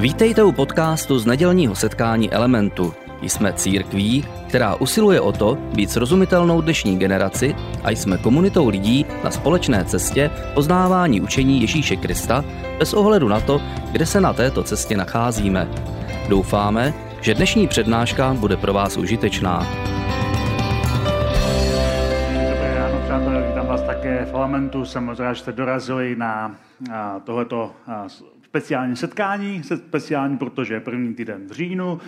Vítejte u podcastu z nedělního setkání Elementu. Jsme církví, která usiluje o to být srozumitelnou dnešní generaci a jsme komunitou lidí na společné cestě poznávání učení Ježíše Krista bez ohledu na to, kde se na této cestě nacházíme. Doufáme, že dnešní přednáška bude pro vás užitečná. Také v Elementu. Jsem moc rád, že jste dorazili na tohleto speciální setkání, speciální, protože je první týden v říjnu,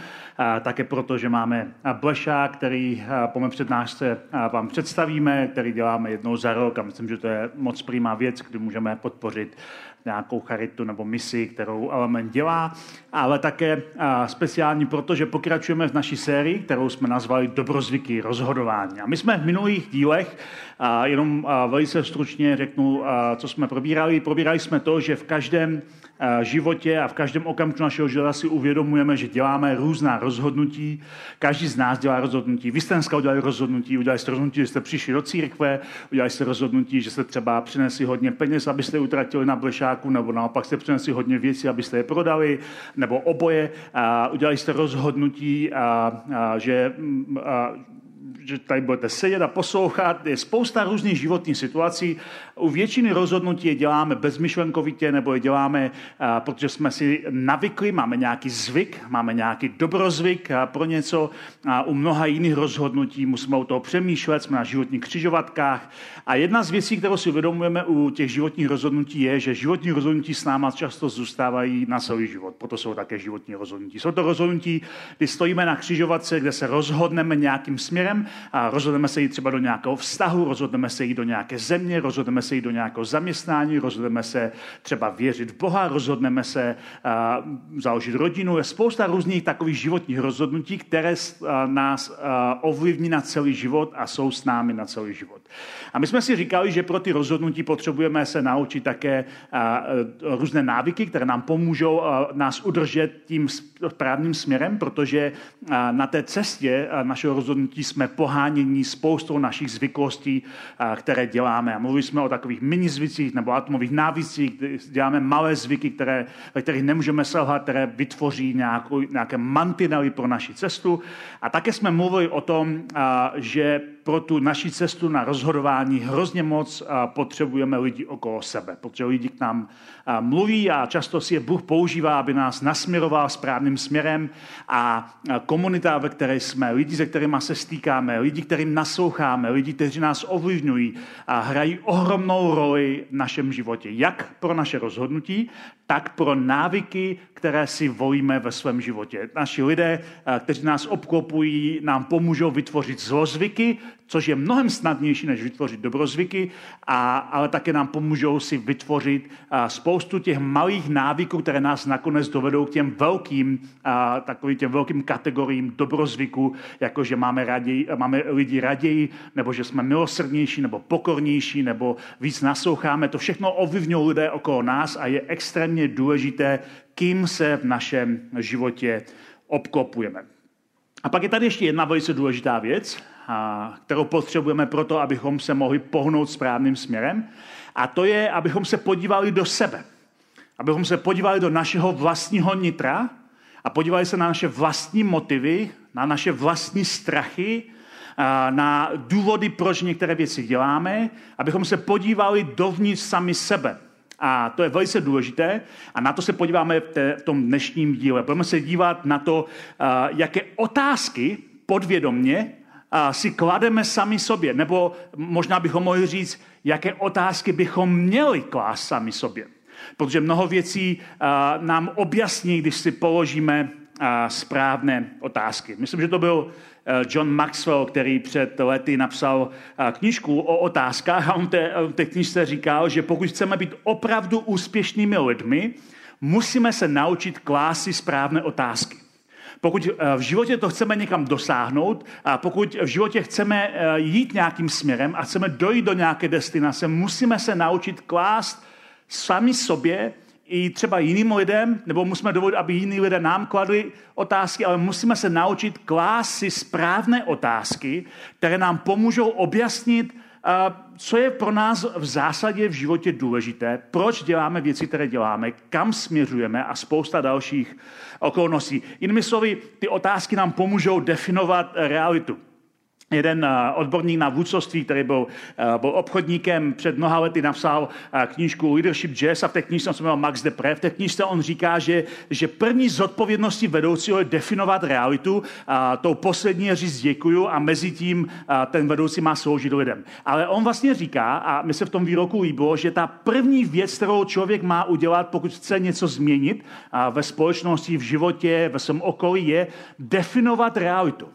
také proto, že máme Bleša, který po mé přednášce vám představíme, který děláme jednou za rok a myslím, že to je moc přímá věc, kdy můžeme podpořit nějakou charitu nebo misi, kterou Element dělá, ale také speciální proto, že pokračujeme v naší sérii, kterou jsme nazvali Dobrozvyky rozhodování. A my jsme v minulých dílech, jenom velice stručně řeknu, co jsme probírali. Probírali jsme to, že v každém životě a v každém okamžiku našeho života si uvědomujeme, že děláme různá rozhodnutí. Každý z nás dělá rozhodnutí. Vy jste dneska udělali rozhodnutí, udělali jste rozhodnutí, že jste přišli do církve, udělali jste rozhodnutí, že jste třeba přinesli hodně peněz, abyste utratili na blešáku, nebo naopak jste přinesli hodně věcí, abyste je prodali, nebo oboje. A udělali jste rozhodnutí, a, že a, že tady budete sedět a poslouchat. Je spousta různých životních situací. U většiny rozhodnutí je děláme bezmyšlenkovitě nebo je děláme, protože jsme si navykli, máme nějaký zvyk, máme nějaký dobrozvyk pro něco. A u mnoha jiných rozhodnutí musíme o toho přemýšlet, jsme na životních křižovatkách. A jedna z věcí, kterou si uvědomujeme u těch životních rozhodnutí, je, že životní rozhodnutí s náma často zůstávají na celý život. Proto jsou také životní rozhodnutí. Jsou to rozhodnutí, kdy stojíme na křižovatce, kde se rozhodneme nějakým směrem a rozhodneme se jít třeba do nějakého vztahu, rozhodneme se jít do nějaké země, rozhodneme se jít do nějakého zaměstnání, rozhodneme se třeba věřit v Boha, rozhodneme se uh, založit rodinu. Je spousta různých takových životních rozhodnutí, které uh, nás uh, ovlivní na celý život a jsou s námi na celý život. A my jsme si říkali, že pro ty rozhodnutí potřebujeme se naučit také různé návyky, které nám pomůžou nás udržet tím správným směrem, protože na té cestě našeho rozhodnutí jsme pohánění spoustou našich zvyklostí, které děláme. A mluvili jsme o takových mini zvicích nebo atomových návycích, kde děláme malé zvyky, které, ve kterých nemůžeme selhat, které vytvoří nějakou, nějaké mantinely pro naši cestu. A také jsme mluvili o tom, že pro tu naši cestu na rozhodování hrozně moc potřebujeme lidi okolo sebe, protože lidi k nám mluví a často si je Bůh používá, aby nás nasměroval správným směrem. A komunita, ve které jsme, lidi, se kterými se stýkáme, lidi, kterým nasloucháme, lidi, kteří nás ovlivňují a hrají ohromnou roli v našem životě, jak pro naše rozhodnutí, tak pro návyky, které si volíme ve svém životě. Naši lidé, kteří nás obklopují, nám pomůžou vytvořit zlozvyky, což je mnohem snadnější, než vytvořit dobrozvyky, a, ale také nám pomůžou si vytvořit a, spoustu těch malých návyků, které nás nakonec dovedou k těm velkým, a, takovým těm velkým kategoriím dobrozvyku, jako že máme, raději, máme lidi raději, nebo že jsme milosrdnější, nebo pokornější, nebo víc nasloucháme. To všechno ovlivňují lidé okolo nás a je extrémně důležité, kým se v našem životě obklopujeme. A pak je tady ještě jedna velice důležitá věc, kterou potřebujeme pro to, abychom se mohli pohnout správným směrem. A to je, abychom se podívali do sebe. Abychom se podívali do našeho vlastního nitra a podívali se na naše vlastní motivy, na naše vlastní strachy, na důvody, proč některé věci děláme, abychom se podívali dovnitř sami sebe. A to je velice důležité a na to se podíváme v, té, v tom dnešním díle. Budeme se dívat na to, jaké otázky podvědomně si klademe sami sobě, nebo možná bychom mohli říct, jaké otázky bychom měli klást sami sobě. Protože mnoho věcí nám objasní, když si položíme správné otázky. Myslím, že to byl John Maxwell, který před lety napsal knižku o otázkách a on té, té knižce říkal, že pokud chceme být opravdu úspěšnými lidmi, musíme se naučit klást správné otázky. Pokud eh, v životě to chceme někam dosáhnout a pokud v životě chceme eh, jít nějakým směrem a chceme dojít do nějaké destinace, musíme se naučit klást sami sobě i třeba jiným lidem, nebo musíme dovolit, aby jiní lidé nám kladli otázky, ale musíme se naučit klást si správné otázky, které nám pomůžou objasnit co je pro nás v zásadě v životě důležité, proč děláme věci, které děláme, kam směřujeme a spousta dalších okolností. Jinými slovy, ty otázky nám pomůžou definovat realitu jeden eh, odborník na vůdcovství, který byl, eh, byl obchodníkem před mnoha lety, napsal eh, knížku Leadership Jazz a v té knížce se jmenuje Max Depre. V té knížce on říká, že, že první zodpovědností vedoucího je definovat realitu, a tou poslední je říct děkuju a mezi tím ten vedoucí má sloužit lidem. Ale on vlastně říká, a mi se v tom výroku líbilo, že ta první věc, kterou člověk má udělat, pokud chce něco změnit ve společnosti, v životě, ve svém okolí, je definovat realitu.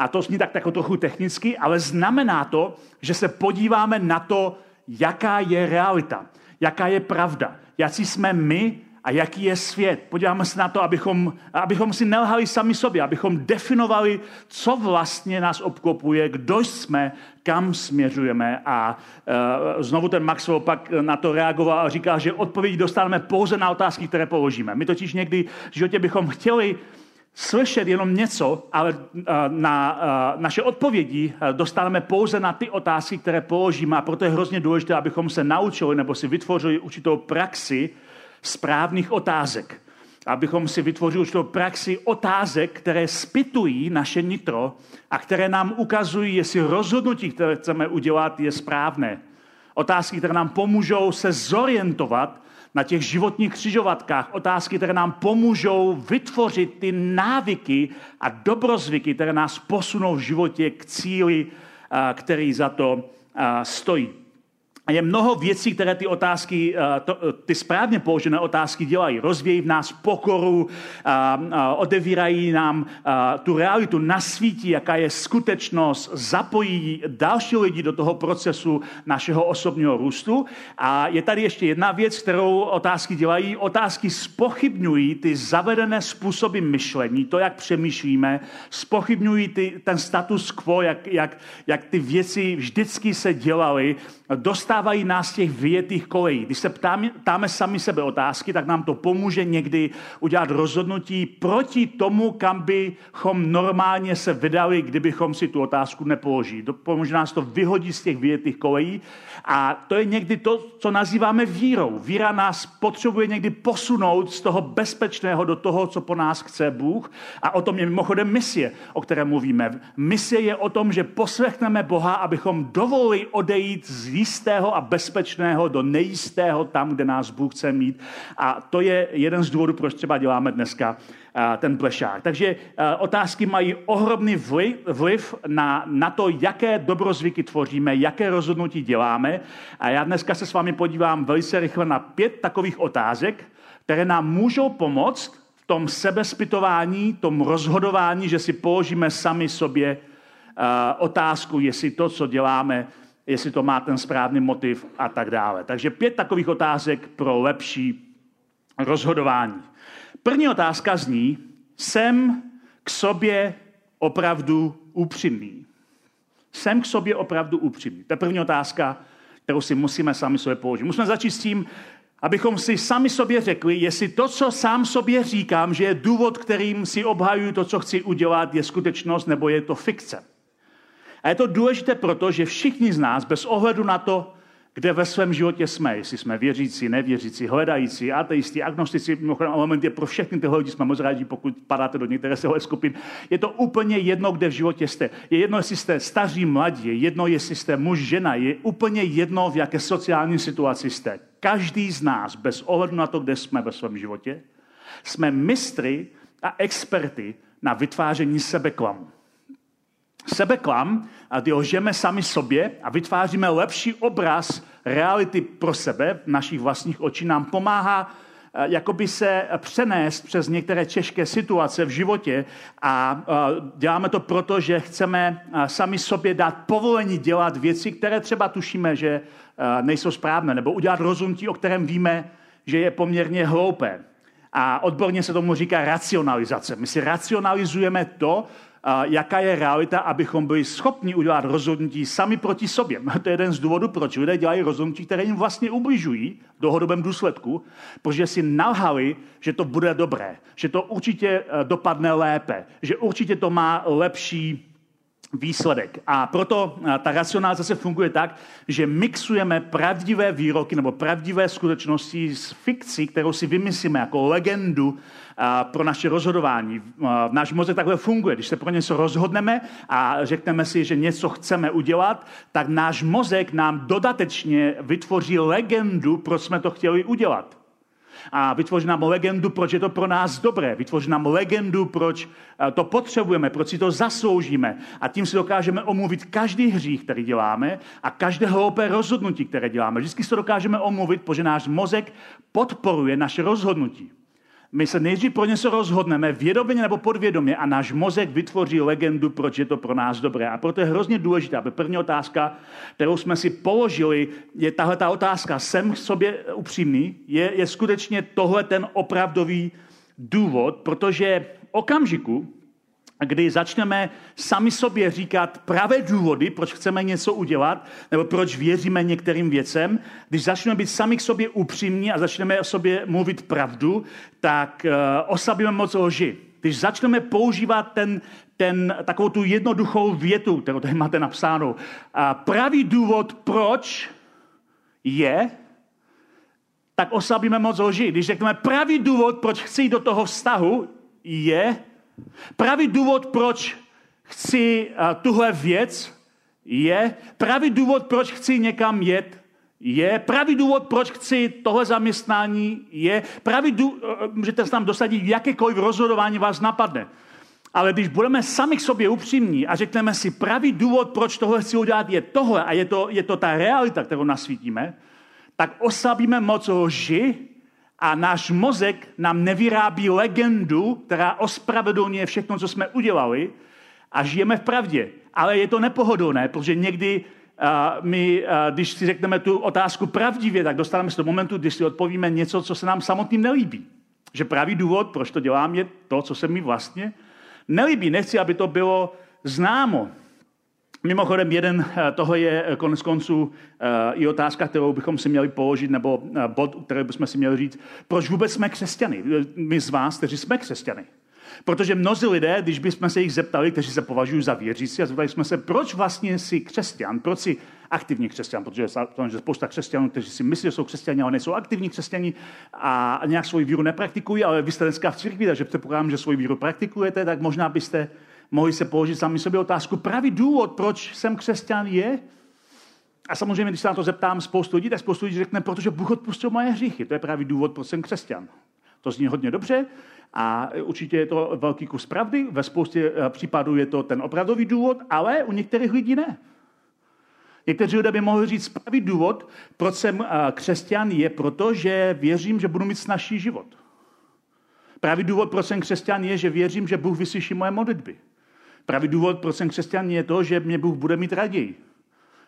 A to zní tak jako trochu technicky, ale znamená to, že se podíváme na to, jaká je realita, jaká je pravda, jaký jsme my a jaký je svět. Podíváme se na to, abychom, abychom si nelhali sami sobě, abychom definovali, co vlastně nás obklopuje, kdo jsme, kam směřujeme. A uh, znovu ten Maxwell pak na to reagoval a říkal, že odpovědi dostaneme pouze na otázky, které položíme. My totiž někdy v životě bychom chtěli slyšet jenom něco, ale na naše odpovědi dostaneme pouze na ty otázky, které položíme a proto je hrozně důležité, abychom se naučili nebo si vytvořili určitou praxi správných otázek. Abychom si vytvořili určitou praxi otázek, které spitují naše nitro a které nám ukazují, jestli rozhodnutí, které chceme udělat, je správné. Otázky, které nám pomůžou se zorientovat na těch životních křižovatkách otázky, které nám pomůžou vytvořit ty návyky a dobrozvyky, které nás posunou v životě k cíli, který za to stojí. A je mnoho věcí, které ty otázky, eh, eh, ty správně položené otázky dělají. Rozvějí v nás pokoru, odevírají nám tu realitu, nasvítí, jaká je skutečnost, zapojí další lidi do toho procesu našeho osobního růstu. A je tady ještě jedna věc, kterou otázky dělají. Otázky spochybňují ty zavedené způsoby myšlení, to, jak přemýšlíme, spochybňují ty, ten status quo, jak, jak, jak ty věci vždycky se dělaly, dostávají nás z těch vyjetých kolejí. Když se ptáme, ptáme sami sebe otázky, tak nám to pomůže někdy udělat rozhodnutí proti tomu, kam bychom normálně se vydali, kdybychom si tu otázku nepoložili. Pomůže nás to vyhodit z těch vyjetých kolejí a to je někdy to, co nazýváme vírou. Víra nás potřebuje někdy posunout z toho bezpečného do toho, co po nás chce Bůh. A o tom je mimochodem misie, o které mluvíme. Misie je o tom, že poslechneme Boha, abychom dovolili odejít z jistého a bezpečného do nejistého tam, kde nás Bůh chce mít. A to je jeden z důvodů, proč třeba děláme dneska ten plešák. Takže otázky mají ohromný vliv, na, na to, jaké dobrozvyky tvoříme, jaké rozhodnutí děláme. A já dneska se s vámi podívám velice rychle na pět takových otázek, které nám můžou pomoct v tom sebespytování, tom rozhodování, že si položíme sami sobě otázku, jestli to, co děláme, jestli to má ten správný motiv a tak dále. Takže pět takových otázek pro lepší rozhodování. První otázka zní, jsem k sobě opravdu upřímný. Jsem k sobě opravdu upřímný. To je první otázka, kterou si musíme sami sobě položit. Musíme začít s tím, abychom si sami sobě řekli, jestli to, co sám sobě říkám, že je důvod, kterým si obhajuju to, co chci udělat, je skutečnost nebo je to fikce. A je to důležité proto, že všichni z nás, bez ohledu na to, kde ve svém životě jsme, jestli jsme věřící, nevěřící, hledající, ateisti, agnostici, mimochodem element je pro všechny tyhle lidi, jsme moc rádi, pokud padáte do některé z skupin. Je to úplně jedno, kde v životě jste. Je jedno, jestli jste staří, mladí, je jedno, jestli jste muž, žena, je úplně jedno, v jaké sociální situaci jste. Každý z nás, bez ohledu na to, kde jsme ve svém životě, jsme mistry a experty na vytváření sebeklamu sebeklam a kdy lžeme sami sobě a vytváříme lepší obraz reality pro sebe v našich vlastních očích, nám pomáhá eh, jakoby se přenést přes některé těžké situace v životě a eh, děláme to proto, že chceme eh, sami sobě dát povolení dělat věci, které třeba tušíme, že nejsou správné, nebo udělat rozhodnutí, o kterém víme, že je poměrně hloupé. A odborně se tomu říká racionalizace. My si racionalizujeme to, jaká je realita, abychom byli schopni udělat rozhodnutí sami proti sobě. To je jeden z důvodů, proč lidé dělají rozhodnutí, které jim vlastně ubližují v dlouhodobém důsledku, protože si nalhali, že to bude dobré, že to určitě eh, dopadne lépe, že určitě to má lepší výsledek. A proto ta racionalizace funguje tak, že mixujeme pravdivé výroky nebo pravdivé skutečnosti s fikcí, kterou si vymyslíme jako legendu pro naše rozhodování. Náš mozek takhle funguje. Když se pro něco rozhodneme a řekneme si, že něco chceme udělat, tak náš mozek nám dodatečně vytvoří legendu, proč jsme to chtěli udělat a vytvoří nám legendu, proč je to pro nás dobré. Vytvoří nám legendu, proč eh, to potřebujeme, proč si to zasloužíme. A tím si dokážeme omluvit každý hřích, který děláme a každé hloupé rozhodnutí, které děláme. Vždycky se to dokážeme omluvit, protože náš mozek podporuje naše rozhodnutí. My se nejdřív pro něco rozhodneme, vědomě nebo podvědomě, a náš mozek vytvoří legendu, proč je to pro nás dobré. A proto je hrozně důležité, aby první otázka, kterou jsme si položili, je tahle ta otázka. Jsem k sobě upřímný? Je, je skutečně tohle ten opravdový důvod, protože okamžiku, kdy začneme sami sobě říkat pravé důvody, proč chceme něco udělat, nebo proč věříme některým věcem, když začneme být sami k sobě upřímní a začneme o sobě mluvit pravdu, tak uh, oslabíme moc lži. Když začneme používat ten, ten, takovou tu jednoduchou větu, kterou tady máte napsánou, a pravý důvod, proč je, tak oslabíme moc lži. Když řekneme pravý důvod, proč chci do toho vztahu, je, Pravý důvod, proč chci tuhle věc, je pravý důvod, proč chci někam jet, je pravý důvod, proč chci tohle zaměstnání, je pravý důvod, můžete se tam dosadit, jakékoliv rozhodování vás napadne. Ale když budeme sami k sobě upřímní a řekneme si, pravý důvod, proč tohle chci udělat, je tohle a je to, je to ta realita, kterou nasvítíme, tak oslabíme moc lži a náš mozek nám nevyrábí legendu, která ospravedlňuje všechno, co jsme udělali a žijeme v pravdě. Ale je to nepohodlné, protože někdy uh, my, uh, když si řekneme tu otázku pravdivě, tak dostaneme se do momentu, když si odpovíme něco, co se nám samotným nelíbí. Že pravý důvod, proč to dělám, je to, co se mi vlastně nelíbí. Nechci, aby to bylo známo. Mimochodem, jeden eh, toho je eh, konec konců eh, i otázka, kterou bychom si měli položit, nebo bod, který bychom si měli říct, proč vůbec jsme křesťany? My z vás, kteří jsme křesťany. Protože mnozí lidé, když bychom se jich zeptali, kteří se považují za věřící, a zeptali jsme se, proč vlastně jsi křesťan, proč jsi aktivní křesťan, protože je spousta křesťanů, kteří si myslí, že jsou křesťani, ale nejsou aktivní křesťani a nějak svoji víru nepraktikují, ale vy jste dneska v církvi, takže předpokládám, že svoji víru praktikujete, tak možná byste mohli se položit sami sobě otázku, pravý důvod, proč jsem křesťan, je, a samozřejmě, když se na to zeptám spoustu lidí, tak spoustu lidí řekne, protože Bůh odpustil moje hříchy. To je právě důvod, proč jsem křesťan. To zní hodně dobře a určitě je to velký kus pravdy. Ve spoustě eh, případů je to ten opravdový důvod, ale u některých lidí ne. Někteří lidé by mohli říct, pravý důvod, proč jsem eh, křesťan, je proto, že věřím, že budu mít snažší život. Pravý důvod, proč jsem křesťan, je, že věřím, že Bůh vyslyší moje modlitby. Pravý důvod, proč jsem křesťan, je to, že mě Bůh bude mít raději.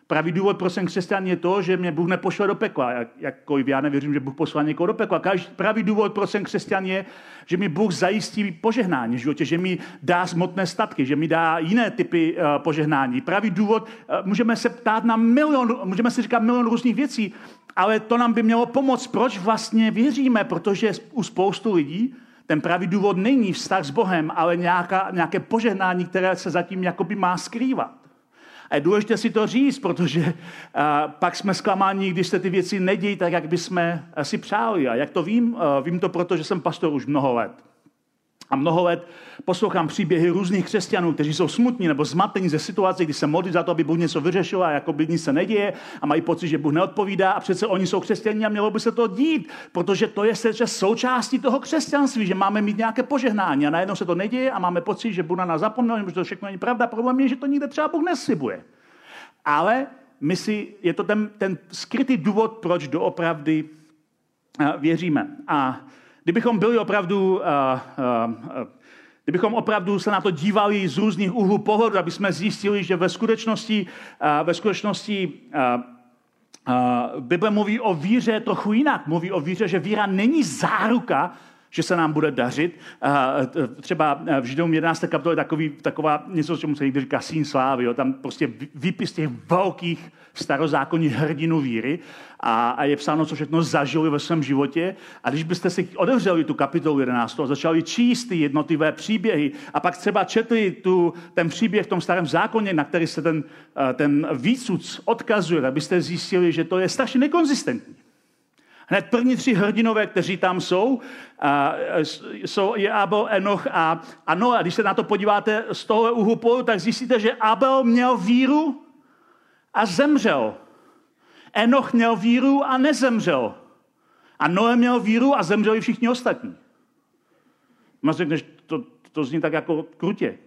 Pravý důvod, proč jsem křesťan, je to, že mě Bůh nepošle do pekla. Jak, jakkoliv já nevěřím, že Bůh poslal někoho do pekla. Každý, pravý důvod, proč jsem křesťan, je, že mi Bůh zajistí požehnání v životě, že mi dá smutné statky, že mi dá jiné typy uh, požehnání. Pravý důvod, uh, můžeme se ptát na milion, můžeme si říkat milion různých věcí, ale to nám by mělo pomoct, proč vlastně věříme, protože u spoustu lidí ten pravý důvod není vztah s Bohem, ale nějaká, nějaké požehnání, které se zatím jakoby má skrývat. A je důležité si to říct, protože uh, pak jsme zklamáni, když se ty věci nedějí tak, jak bychom si přáli. A jak to vím? Uh, vím to proto, že jsem pastor už mnoho let. A mnoho let poslouchám příběhy různých křesťanů, kteří jsou smutní nebo zmatení ze situace, kdy se modlí za to, aby Bůh něco vyřešil a jako by nic se neděje a mají pocit, že Bůh neodpovídá a přece oni jsou křesťaní a mělo by se to dít, protože to je se součástí toho křesťanství, že máme mít nějaké požehnání a najednou se to neděje a máme pocit, že Bůh na nás zapomněl, že to všechno není pravda. Problém je, že to nikde třeba Bůh neslibuje. Ale my si, je to ten, ten skrytý důvod, proč doopravdy eh, věříme. A Kdybychom byli opravdu, uh, uh, kdybychom opravdu se na to dívali z různých úhlů pohledu, aby jsme zjistili, že ve skutečnosti, uh, ve skutečnosti uh, Uh, Bible mluví o víře trochu jinak. Mluví o víře, že víra není záruka že se nám bude dařit. Třeba v Židům 11. kapitole takový, taková něco, čemu se někdy říká sín slávy. Jo? Tam prostě výpis těch velkých starozákonních hrdinů víry a, a je psáno, co všechno zažili ve svém životě. A když byste si otevřeli tu kapitolu 11 a začali číst ty jednotlivé příběhy a pak třeba četli tu, ten příběh v tom starém zákoně, na který se ten, ten výsud odkazuje, abyste zjistili, že to je strašně nekonzistentní. Hned první tři hrdinové, kteří tam jsou, jsou je Abel, Enoch a, a Noa. Když se na to podíváte z toho úhlu pohledu, tak zjistíte, že Abel měl víru a zemřel. Enoch měl víru a nezemřel. A Noé měl víru a zemřeli všichni ostatní. Možná řekneš, to, to zní tak jako krutě.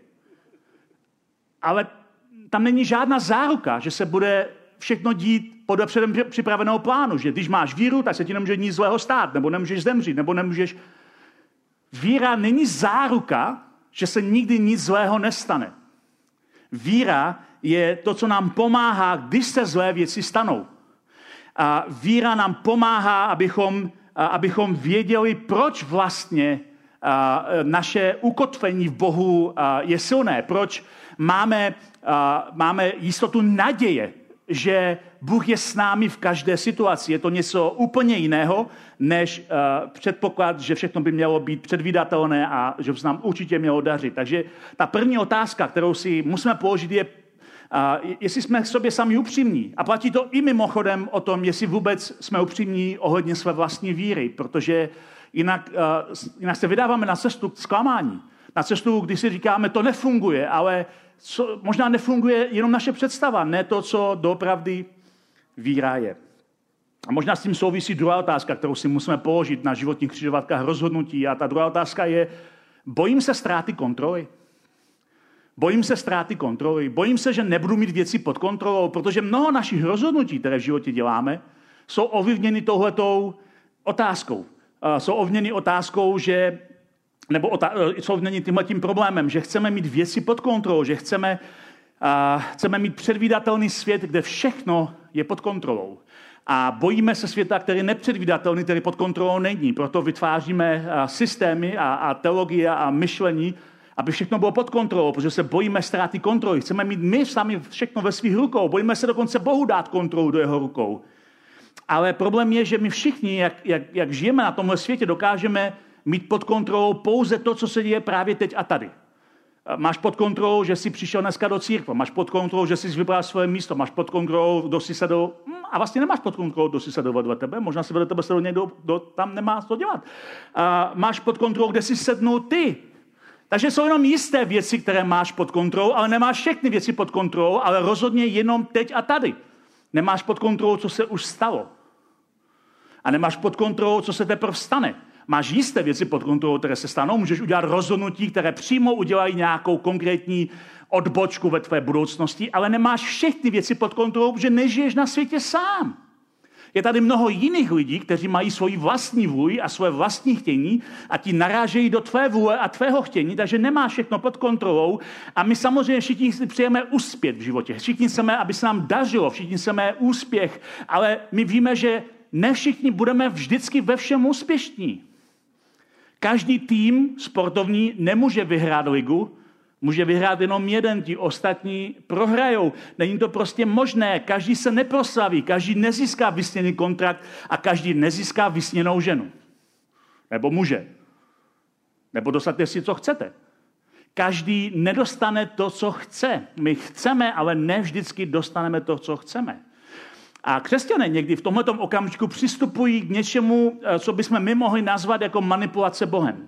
Ale tam není žádná záruka, že se bude všechno dít podle předem připraveného plánu, že když máš víru, tak se ti nemůže nic zlého stát, nebo nemůžeš zemřít, nebo nemůžeš... Víra není záruka, že se nikdy nic zlého nestane. Víra je to, co nám pomáhá, když se zlé věci stanou. A víra nám pomáhá, abychom, abychom věděli, proč vlastně naše ukotvení v Bohu je silné, proč máme, máme jistotu naděje, že Bůh je s námi v každé situaci. Je to něco úplně jiného, než uh, předpoklad, že všechno by mělo být předvídatelné a že by se nám určitě mělo dařit. Takže ta první otázka, kterou si musíme položit, je, uh, jestli jsme k sobě sami upřímní. A platí to i mimochodem o tom, jestli vůbec jsme upřímní ohledně své vlastní víry, protože jinak, uh, jinak se vydáváme na cestu k zklamání. Na cestu, kdy si říkáme, to nefunguje, ale co, možná nefunguje jenom naše představa, ne to, co doopravdy víra je. A možná s tím souvisí druhá otázka, kterou si musíme položit na životních křižovatkách rozhodnutí. A ta druhá otázka je, bojím se ztráty kontroly? Bojím se ztráty kontroly. Bojím se, že nebudu mít věci pod kontrolou, protože mnoho našich rozhodnutí, které v životě děláme, jsou ovlivněny touhletou otázkou. Jsou ovlivněny otázkou, že nebo co není tímhle tím problémem, že chceme mít věci pod kontrolou, že chceme, uh, chceme mít předvídatelný svět, kde všechno je pod kontrolou. A bojíme se světa, který je nepředvídatelný, který pod kontrolou není. Proto vytváříme uh, systémy a, a teologie a myšlení, aby všechno bylo pod kontrolou, protože se bojíme ztráty kontroly. Chceme mít my sami všechno ve svých rukou. Bojíme se dokonce Bohu dát kontrolu do jeho rukou. Ale problém je, že my všichni, jak, jak, jak žijeme na tomhle světě, dokážeme mít pod kontrolou pouze to, co se děje právě teď a tady. Máš pod kontrolou, že jsi přišel dneska do církve, máš pod kontrolou, že jsi vybral svoje místo, máš pod kontrolou, kdo si sedl, hm, a vlastně nemáš pod kontrolou, kdo si sedl vedle tebe, možná si vedle tebe sedl někdo, kdo tam nemá co dělat. A máš pod kontrolou, kde si sednul ty. Takže jsou jenom jisté věci, které máš pod kontrolou, ale nemáš všechny věci pod kontrolou, ale rozhodně jenom teď a tady. Nemáš pod kontrolou, co se už stalo. A nemáš pod kontrolou, co se teprve stane máš jisté věci pod kontrolou, které se stanou, můžeš udělat rozhodnutí, které přímo udělají nějakou konkrétní odbočku ve tvé budoucnosti, ale nemáš všechny věci pod kontrolou, protože nežiješ na světě sám. Je tady mnoho jiných lidí, kteří mají svoji vlastní vůli a svoje vlastní chtění a ti narážejí do tvé vůle a tvého chtění, takže nemáš všechno pod kontrolou. A my samozřejmě všichni si přejeme uspět v životě. Všichni chceme, aby se nám dařilo, všichni chceme úspěch, ale my víme, že ne všichni budeme vždycky ve všem úspěšní. Každý tým sportovní nemůže vyhrát ligu, může vyhrát jenom jeden, ti ostatní prohrajou. Není to prostě možné, každý se neproslaví, každý nezíská vysněný kontrakt a každý nezíská vysněnou ženu. Nebo muže. Nebo dostanete si, co chcete. Každý nedostane to, co chce. My chceme, ale ne vždycky dostaneme to, co chceme. A křesťané někdy v tomto okamžiku přistupují k něčemu, eh, co bychom my mohli nazvat jako manipulace Bohem.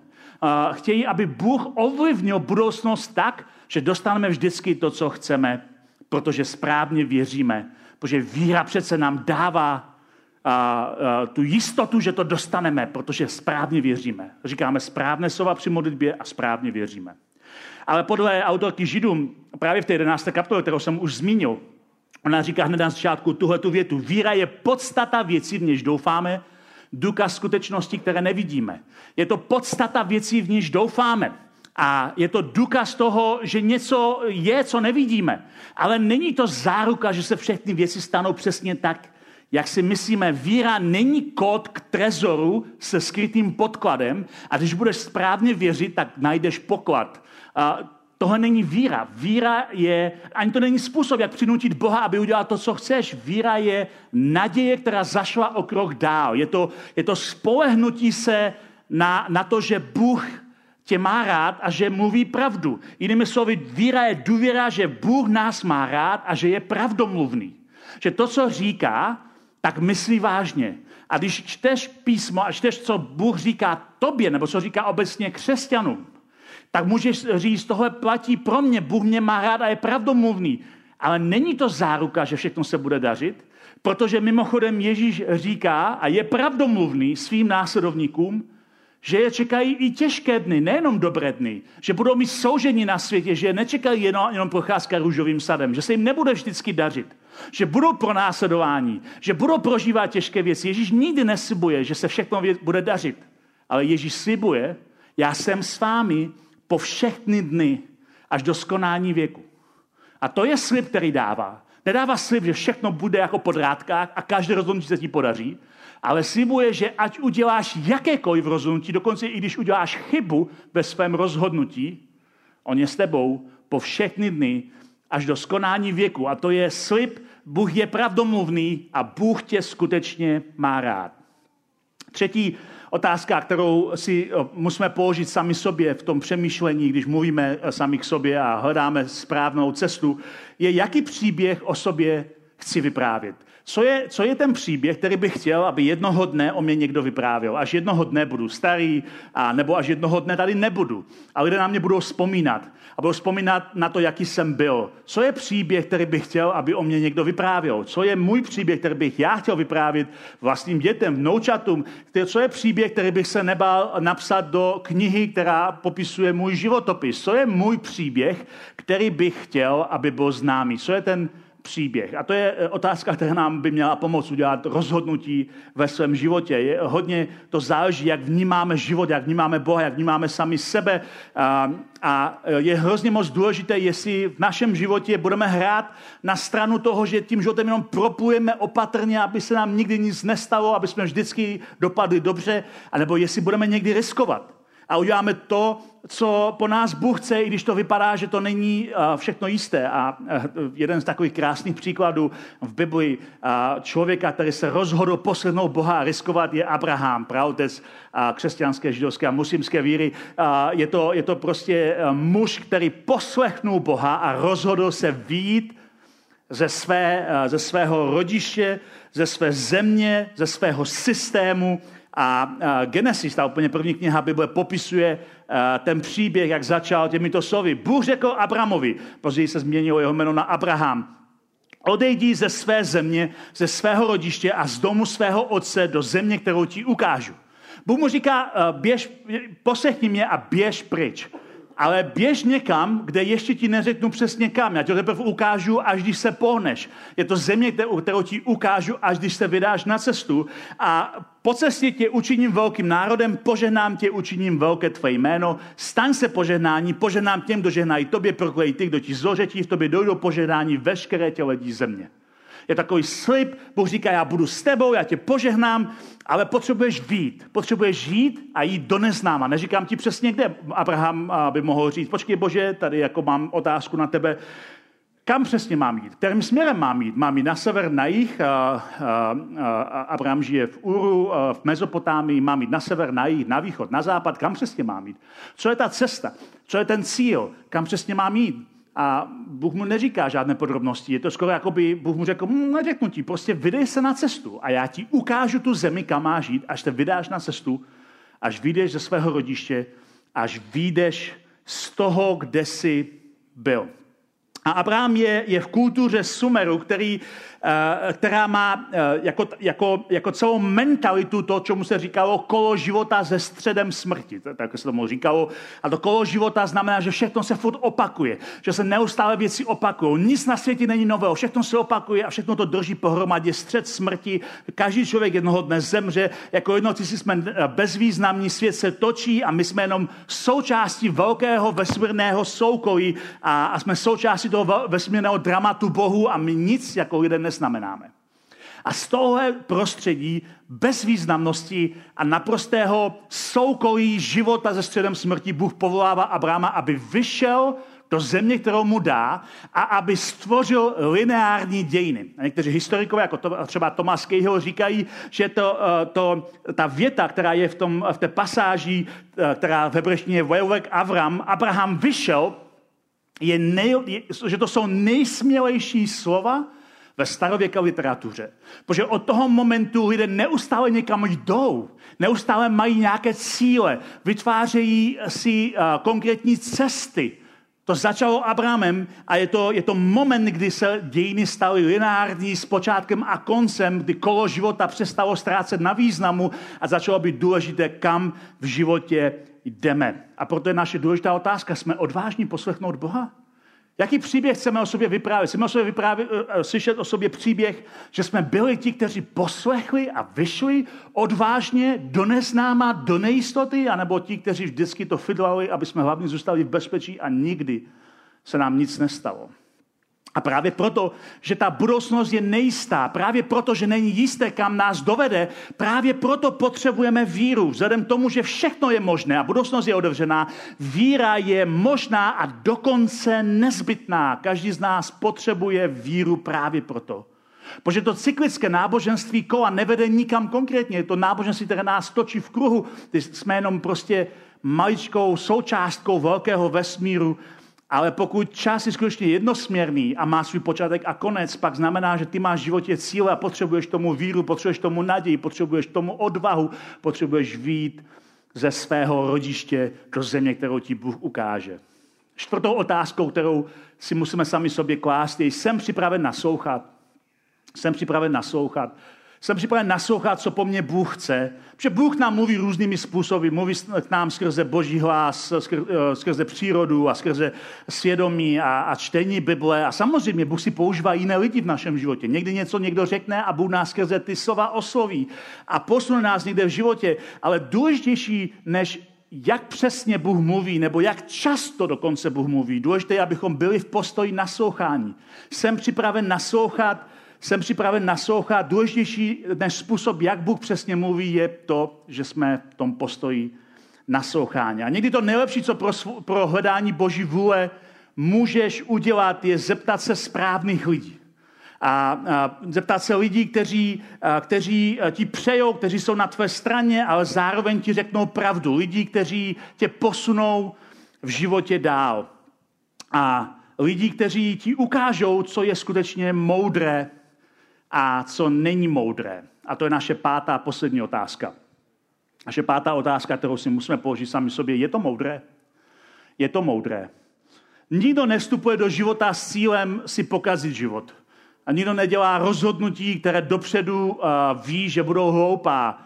Chtějí, aby Bůh ovlivnil budoucnost tak, že dostaneme vždycky to, co chceme, protože správně věříme. Protože víra přece nám dává a, a, tu jistotu, že to dostaneme, protože správně věříme. Říkáme správné slova při modlitbě a správně věříme. Ale podle autorky Židům, právě v té 11. kapitole, kterou jsem už zmínil, Ona říká hned na začátku tuhle tu větu. Víra je podstata věcí, v něž doufáme, důkaz skutečnosti, které nevidíme. Je to podstata věcí, v níž doufáme. A je to důkaz toho, že něco je, co nevidíme. Ale není to záruka, že se všechny věci stanou přesně tak, jak si myslíme, víra není kód k trezoru se skrytým podkladem a když budeš správně věřit, tak najdeš poklad. A tohle není víra. Víra je, ani to není způsob, jak přinutit Boha, aby udělal to, co chceš. Víra je naděje, která zašla o krok dál. Je to, je to spolehnutí se na, na to, že Bůh tě má rád a že mluví pravdu. Jinými slovy, víra je důvěra, že Bůh nás má rád a že je pravdomluvný. Že to, co říká, tak myslí vážně. A když čteš písmo a čteš, co Bůh říká tobě, nebo co říká obecně křesťanům, tak můžeš říct, tohle platí pro mě, Bůh mě má rád a je pravdomluvný. Ale není to záruka, že všechno se bude dařit, protože mimochodem Ježíš říká a je pravdomluvný svým následovníkům, že je čekají i těžké dny, nejenom dobré dny, že budou mít soužení na světě, že je nečekají jenom, jenom procházka růžovým sadem, že se jim nebude vždycky dařit, že budou pronásledování, že budou prožívat těžké věci. Ježíš nikdy neslibuje, že se všechno bude dařit, ale Ježíš slibuje, já jsem s vámi po všechny dny až do skonání věku. A to je slib, který dává. Nedává slib, že všechno bude jako po drátkách a každé rozhodnutí se ti podaří, ale slibuje, že ať uděláš jakékoliv rozhodnutí, dokonce i když uděláš chybu ve svém rozhodnutí, on je s tebou po všechny dny až do skonání věku. A to je slib, Bůh je pravdomluvný a Bůh tě skutečně má rád. Třetí otázka, kterou si eh, musíme položit sami sobě v tom přemýšlení, když mluvíme eh, sami k sobě a hledáme správnou cestu, je, jaký příběh o sobě chci vyprávět. Co je, co je ten příběh, který bych chtěl, aby jednoho dne o mě někdo vyprávěl? Až jednoho dne budu starý, a nebo až jednoho dne tady nebudu. A lidé na mě budou vzpomínat. A budou vzpomínat na to, jaký jsem byl. Co je příběh, který bych chtěl, aby o mě někdo vyprávěl? Co je můj příběh, který bych já chtěl vyprávět vlastním dětem, vnoučatům? Co je příběh, který bych se nebál napsat do knihy, která popisuje můj životopis? Co je můj příběh, který bych chtěl, aby byl známý? Co je ten příběh. A to je eh, otázka, která nám by měla pomoct udělat rozhodnutí ve svém životě. Je, hodně to záleží, jak vnímáme život, jak vnímáme Boha, jak vnímáme sami sebe. A, a je hrozně moc důležité, jestli v našem životě budeme hrát na stranu toho, že tím životem jenom propujeme opatrně, aby se nám nikdy nic nestalo, aby jsme vždycky dopadli dobře, anebo jestli budeme někdy riskovat a uděláme to, co po nás Bůh chce, i když to vypadá, že to není eh, všechno jisté. A eh, jeden z takových krásných příkladů v Biblii eh, člověka, který se rozhodl poslechnout Boha a riskovat, je Abraham, praotec křesťanské, židovské a muslimské víry. Je to, je to prostě muž, který poslechnul Boha a rozhodl se výjít ze, své, ze svého rodiště, ze své země, ze svého systému a Genesis, ta úplně první kniha Bible, popisuje ten příběh, jak začal těmito slovy. Bůh řekl Abramovi, později se změnilo jeho jméno na Abraham, odejdi ze své země, ze svého rodiště a z domu svého otce do země, kterou ti ukážu. Bůh mu říká, běž, poslechni mě a běž pryč ale běž někam, kde ještě ti neřeknu přesně kam. Já ti to teprve ukážu, až když se pohneš. Je to země, kterou ti ukážu, až když se vydáš na cestu. A po cestě tě učiním velkým národem, požehnám tě, učiním velké tvé jméno, staň se požehnání, požehnám těm, kdo žehnají tobě, proklej ty, kdo ti zlořečí, v tobě dojdou požehnání veškeré tě ledí země. Je takový slib, Bůh říká, já budu s tebou, já tě požehnám, ale potřebuješ vít. Potřebuješ žít a jít do neznáma. Neříkám ti přesně, kde Abraham by mohl říct, počkej Bože, tady jako mám otázku na tebe, kam přesně mám jít? Kterým směrem mám jít? Mám jít na sever, na jih? A, a, a, Abraham žije v Uru, v Mezopotámii. Mám jít na sever, na jih, na východ, na západ. Kam přesně mám jít? Co je ta cesta? Co je ten cíl? Kam přesně mám jít? A Bůh mu neříká žádné podrobnosti. Je to skoro jako by Bůh mu řekl, hm, neřeknu ti, prostě vydej se na cestu a já ti ukážu tu zemi, kam máš žít, až te vydáš na cestu, až vyjdeš ze svého rodiště, až vyjdeš z toho, kde jsi byl. A Abraham je, je v kultuře Sumeru, který která má eh, jako, jako, jako celou mentalitu to, čemu se říkalo kolo života se středem smrti. Tak se tomu říkalo. A to kolo života znamená, že všechno se furt opakuje. Že se neustále věci opakují. Nic na světě není nového. Všechno se opakuje a všechno to drží pohromadě. Střed smrti. Každý člověk jednoho dne zemře. Jako jednotlivci jsme eh, bezvýznamní. Svět se točí a my jsme jenom součástí velkého vesmírného soukolí a, a jsme součástí toho vesmírného dramatu Bohu a my nic jako lidé neznamenáme. A z tohle prostředí bezvýznamnosti a naprostého soukolí života ze středem smrti Bůh povolává Abrahama, aby vyšel do země, kterou mu dá a aby stvořil lineární dějiny. A někteří historikové, jako to, třeba Thomas Cahill, říkají, že to, eh, to, ta věta, která je v, tom, v té pasáži, eh, která v hebreštině je Avram, Abraham vyšel, je nej, je, že to jsou nejsmělejší slova ve starověké literatuře. Protože od toho momentu lidé neustále někam jdou, neustále mají nějaké cíle, vytvářejí si uh, konkrétní cesty, to začalo Abrahamem a je to, je to moment, kdy se dějiny staly lineární s počátkem a koncem, kdy kolo života přestalo ztrácet na významu a začalo být důležité, kam v životě jdeme. A proto je naše důležitá otázka, jsme odvážní poslechnout Boha? Jaký příběh chceme o sobě vyprávět? Chceme o sobě vyprávět, uh, slyšet o sobě příběh, že jsme byli ti, kteří poslechli a vyšli odvážně do neznáma, do nejistoty, anebo ti, kteří vždycky to fidlali, aby jsme hlavně zůstali v bezpečí a nikdy se nám nic nestalo. A právě proto, že ta budoucnost je nejistá, právě proto, že není jisté, kam nás dovede, právě proto potřebujeme víru. Vzhledem k tomu, že všechno je možné a budoucnost je otevřená, víra je možná a dokonce nezbytná. Každý z nás potřebuje víru právě proto. Protože to cyklické náboženství kola nevede nikam konkrétně. Je to náboženství, které nás točí v kruhu. Ty jsme jenom prostě maličkou součástkou velkého vesmíru, ale pokud čas je skutečně jednosměrný a má svůj počátek a konec, pak znamená, že ty máš v životě cíle a potřebuješ tomu víru, potřebuješ tomu naději, potřebuješ tomu odvahu, potřebuješ vít ze svého rodiště do země, kterou ti Bůh ukáže. Čtvrtou otázkou, kterou si musíme sami sobě klást, je, jsem připraven naslouchat. Jsem připraven naslouchat. Jsem připraven naslouchat, co po mně Bůh chce. Protože Bůh nám mluví různými způsoby. Mluví k nám skrze boží hlas, eh, skrze přírodu a skrze svědomí a, a čtení Bible. A samozřejmě Bůh si používá jiné lidi v našem životě. Někdy něco někdo řekne a Bůh nás skrze ty slova osloví a posune nás někde v životě. Ale důležitější než jak přesně Bůh mluví, nebo jak často dokonce Bůh mluví. Důležité je, abychom byli v postoji naslouchání. Jsem připraven naslouchat jsem připraven naslouchat. Důležitější než způsob, jak Bůh přesně mluví, je to, že jsme v tom postoji naslouchání. A někdy to nejlepší, co pro, pro hledání Boží vůle můžeš udělat, je zeptat se správných lidí. A, a zeptat se lidí, kteří, a, kteří ti přejou, kteří jsou na tvé straně, ale zároveň ti řeknou pravdu. Lidí, kteří tě posunou v životě dál. A lidí, kteří ti ukážou, co je skutečně moudré a co není moudré. A to je naše pátá poslední otázka. Naše pátá otázka, kterou si musíme položit sami sobě, je to moudré? Je to moudré. Nikdo nestupuje do života s cílem si pokazit život. A nikdo nedělá rozhodnutí, které dopředu uh, ví, že budou hloupá.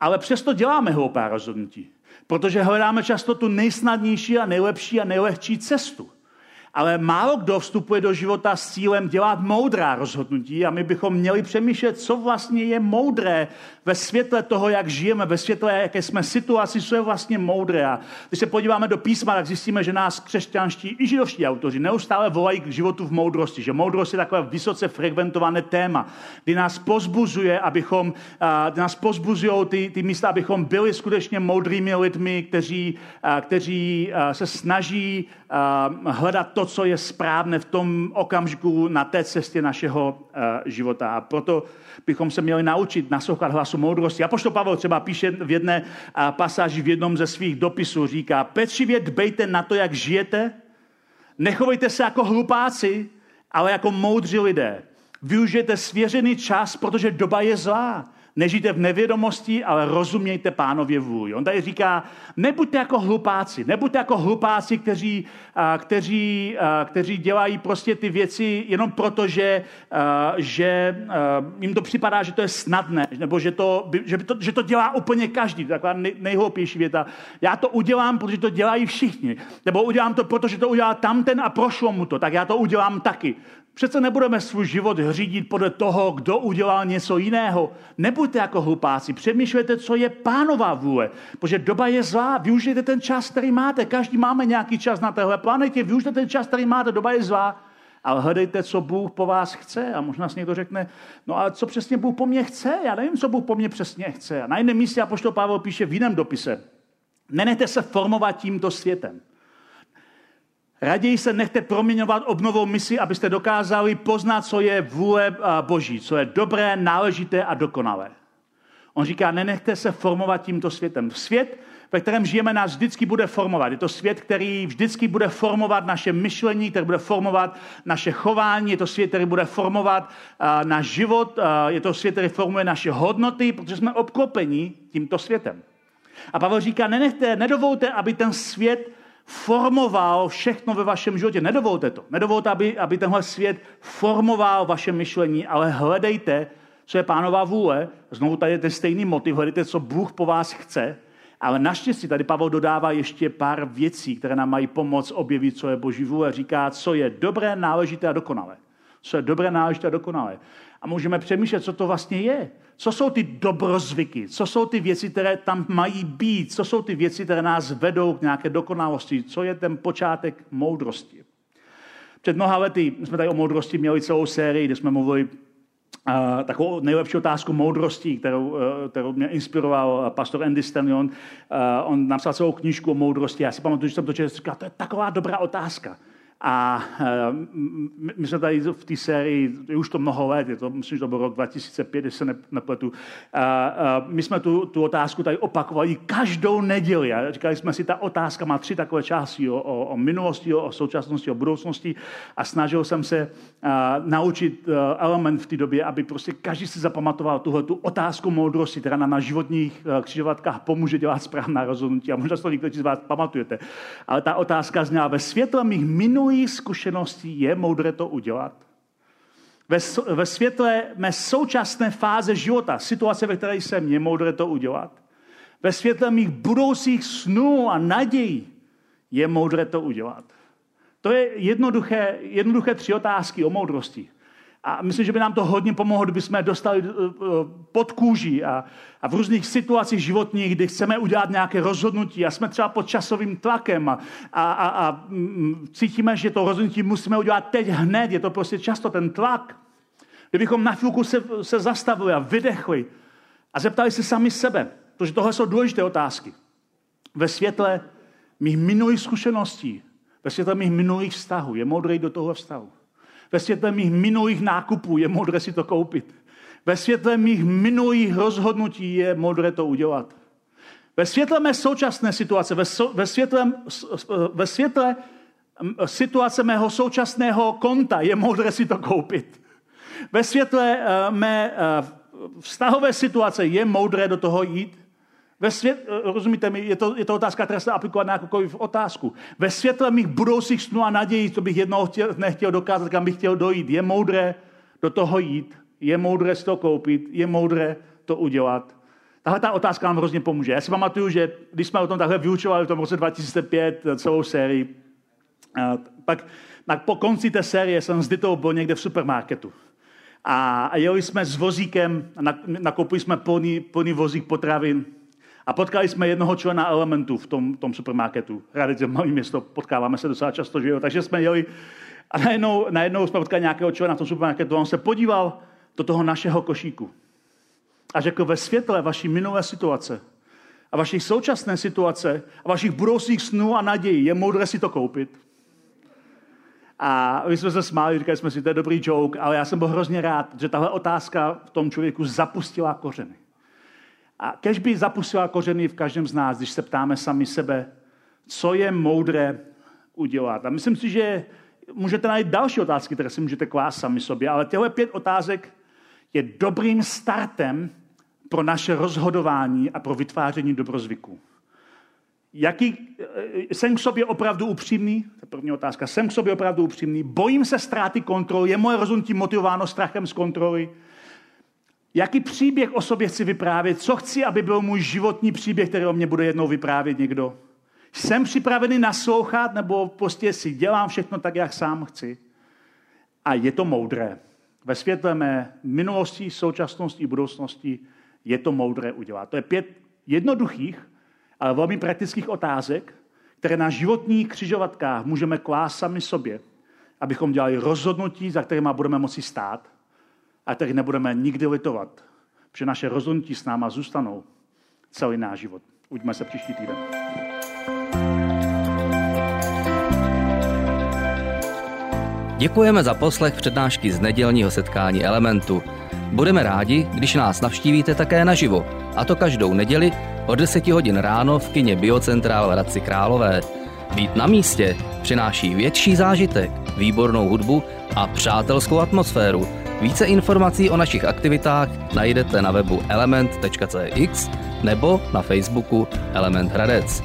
Ale přesto děláme hloupá rozhodnutí. Protože hledáme často tu nejsnadnější a nejlepší a nejlehčí cestu ale málo kdo vstupuje do života s cílem dělat moudrá rozhodnutí a my bychom měli přemýšlet, co vlastně je moudré ve světle toho, jak žijeme, ve světle, jaké jsme situaci, co je vlastně moudré. A když se podíváme do písma, tak zjistíme, že nás křesťanští i židovští autoři neustále volají k životu v moudrosti, že moudrost je takové vysoce frekventované téma, kdy nás pozbuzuje, abychom, kdy nás pozbuzují ty, ty místa, abychom byli skutečně moudrými lidmi, kteří, kteří se snaží hledat to, co je správné v tom okamžiku na té cestě našeho života. A proto bychom se měli naučit naslouchat hlasu moudrosti. A pošto Pavel třeba píše v jedné pasáži v jednom ze svých dopisů, říká, pečlivě dbejte na to, jak žijete, nechovejte se jako hlupáci, ale jako moudří lidé. Využijte svěřený čas, protože doba je zlá. Nežijte v nevědomosti, ale rozumějte pánově vůli. On tady říká, nebuďte jako hlupáci, nebuďte jako hlupáci, kteří, kteří, kteří dělají prostě ty věci jenom proto, že, že jim to připadá, že to je snadné, nebo že to, že to, že to dělá úplně každý. Taková nejhloupější věta. Já to udělám, protože to dělají všichni. Nebo udělám to, protože to udělal tamten a prošlo mu to. Tak já to udělám taky. Přece nebudeme svůj život řídit podle toho, kdo udělal něco jiného. Nebuďte jako hlupáci, přemýšlejte, co je pánová vůle. Protože doba je zlá, využijte ten čas, který máte. Každý máme nějaký čas na téhle planetě, využijte ten čas, který máte, doba je zlá. ale hledejte, co Bůh po vás chce. A možná si někdo řekne, no a co přesně Bůh po mně chce? Já nevím, co Bůh po mně přesně chce. A na jiném místě Apoštol Pavel píše v jiném dopise, nenechte se formovat tímto světem. Raději se nechte proměňovat obnovou misi, abyste dokázali poznat, co je vůle Boží, co je dobré, náležité a dokonalé. On říká, nenechte se formovat tímto světem. Svět, ve kterém žijeme, nás vždycky bude formovat. Je to svět, který vždycky bude formovat naše myšlení, který bude formovat naše chování, je to svět, který bude formovat uh, náš život, uh, je to svět, který formuje naše hodnoty, protože jsme obklopeni tímto světem. A Pavel říká, nenechte, nedovolte, aby ten svět formoval všechno ve vašem životě. Nedovolte to. Nedovolte, aby, aby tenhle svět formoval vaše myšlení, ale hledejte, co je pánová vůle. Znovu tady je ten stejný motiv, hledejte, co Bůh po vás chce. Ale naštěstí tady Pavel dodává ještě pár věcí, které nám mají pomoct objevit, co je Boží vůle. Říká, co je dobré, náležité a dokonalé. Co je dobré, náležité a dokonalé. A můžeme přemýšlet, co to vlastně je. Co jsou ty dobrozvyky? Co jsou ty věci, které tam mají být? Co jsou ty věci, které nás vedou k nějaké dokonalosti? Co je ten počátek moudrosti? Před mnoha lety jsme tady o moudrosti měli celou sérii, kde jsme mluvili Uh, takovou nejlepší otázku moudrosti, kterou, uh, kterou mě inspiroval pastor Andy Stanley. Uh, on napsal celou knížku o moudrosti. Já si pamatuju, že jsem to četl, říkal, to je taková dobrá otázka. A eh, my jsme tady v té sérii, je už to mnoho let, je to, myslím, že to byl rok 2005, když se nepletu, a my jsme tu, tu otázku tady opakovali každou neděli. A říkali jsme si, ta otázka má tři takové části o, o, o minulosti, o, o současnosti, o budoucnosti a snažil jsem se a, naučit eh, element v té době, aby prostě každý si zapamatoval tuhle tu otázku moudrosti, která nám na životních eh, křižovatkách pomůže dělat správná rozhodnutí. A možná to někteří z vás pamatujete. Ale ta otázka zněla ve světle mých minulých minulých zkušeností je moudré to udělat. Ve, ve světle mé současné fáze života, situace, ve které jsem, je moudré to udělat. Ve světle mých budoucích snů a nadějí je moudré to udělat. To je jednoduché, jednoduché tři otázky o moudrosti. A myslím, že by nám to hodně pomohlo, kdyby jsme dostali eh, eh, pod kůži a, a v různých situacích životních, kdy chceme udělat nějaké rozhodnutí a jsme třeba pod časovým tlakem a, a, a, a mm, cítíme, že to rozhodnutí musíme udělat teď hned. Je to prostě často ten tlak. Kdybychom na chvilku se, se zastavili a vydechli a zeptali se sami sebe, protože tohle jsou důležité otázky. Ve světle mých minulých zkušeností, ve světle mých minulých vztahů, je moudrý do toho vztahu. Ve světle mých minulých nákupů je modré si to koupit. Ve světle mých minulých rozhodnutí je modré to udělat. Ve světle mé současné situace, ve, so, ve, světle, ve světle situace mého současného konta je modré si to koupit. Ve světle uh, mé uh, vztahové situace je moudré do toho jít. Ve svět, eh, rozumíte mi, je to, je to otázka, která se aplikovat na jakoukoliv otázku. Ve světle mých budoucích snů a nadějí, co bych jednou chtěl, nechtěl dokázat, kam bych chtěl dojít, je moudré do toho jít, je moudré si to koupit, je moudré to udělat. Tahle ta otázka nám hrozně pomůže. Já si pamatuju, že když jsme o tom takhle vyučovali v tom roce 2005 eh, celou sérii, eh, pak, tak po konci té série jsem s Ditou byl někde v supermarketu. A, a jeli jsme s vozíkem, nakoupili jsme plný, plný vozík potravin a potkali jsme jednoho člena Elementu v tom, tom supermarketu. Radice malé město, potkáváme se docela často, že jo? Takže jsme jeli a najednou, najednou jsme potkali nějakého člena v tom supermarketu a on se podíval do toho našeho košíku. A řekl, ve světle vaší minulé situace a vaší současné situace a vašich budoucích snů a nadějí je moudré si to koupit. A my jsme se smáli, říkali jsme si, to je dobrý joke, ale já jsem byl hrozně rád, že tahle otázka v tom člověku zapustila kořeny. A kež by zapustila kořeny v každém z nás, když se ptáme sami sebe, co je moudré udělat. A myslím si, že můžete najít další otázky, které si můžete klást sami sobě, ale těchto pět otázek je dobrým startem pro naše rozhodování a pro vytváření dobrozvyků. Jaký, eh, jsem k sobě opravdu upřímný? To je první otázka. Jsem k sobě opravdu upřímný? Bojím se ztráty kontroly? Je moje rozhodnutí motivováno strachem z kontroly? Jaký příběh o sobě chci vyprávět? Co chci, aby byl můj životní příběh, který o mě bude jednou vyprávět někdo? Jsem připravený naslouchat, nebo prostě si dělám všechno tak, jak sám chci? A je to moudré. Ve světle mé minulosti, současnosti budoucnosti je to moudré udělat. To je pět jednoduchých, ale velmi praktických otázek, které na životních křižovatkách můžeme klást sami sobě abychom dělali rozhodnutí, za kterými budeme moci stát a kterých nebudeme nikdy litovat, protože naše rozhodnutí s náma zůstanou celý náš život. Uvidíme se příští týden. Děkujeme za poslech přednášky z nedělního setkání Elementu. Budeme rádi, když nás navštívíte také naživo, a to každou neděli od 10 hodin ráno v kině Biocentrál v Hradci Králové. Být na místě přináší větší zážitek, výbornou hudbu a přátelskou atmosféru. Více informací o našich aktivitách najdete na webu element.cx nebo na Facebooku Element Hradec.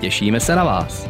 Těšíme se na vás.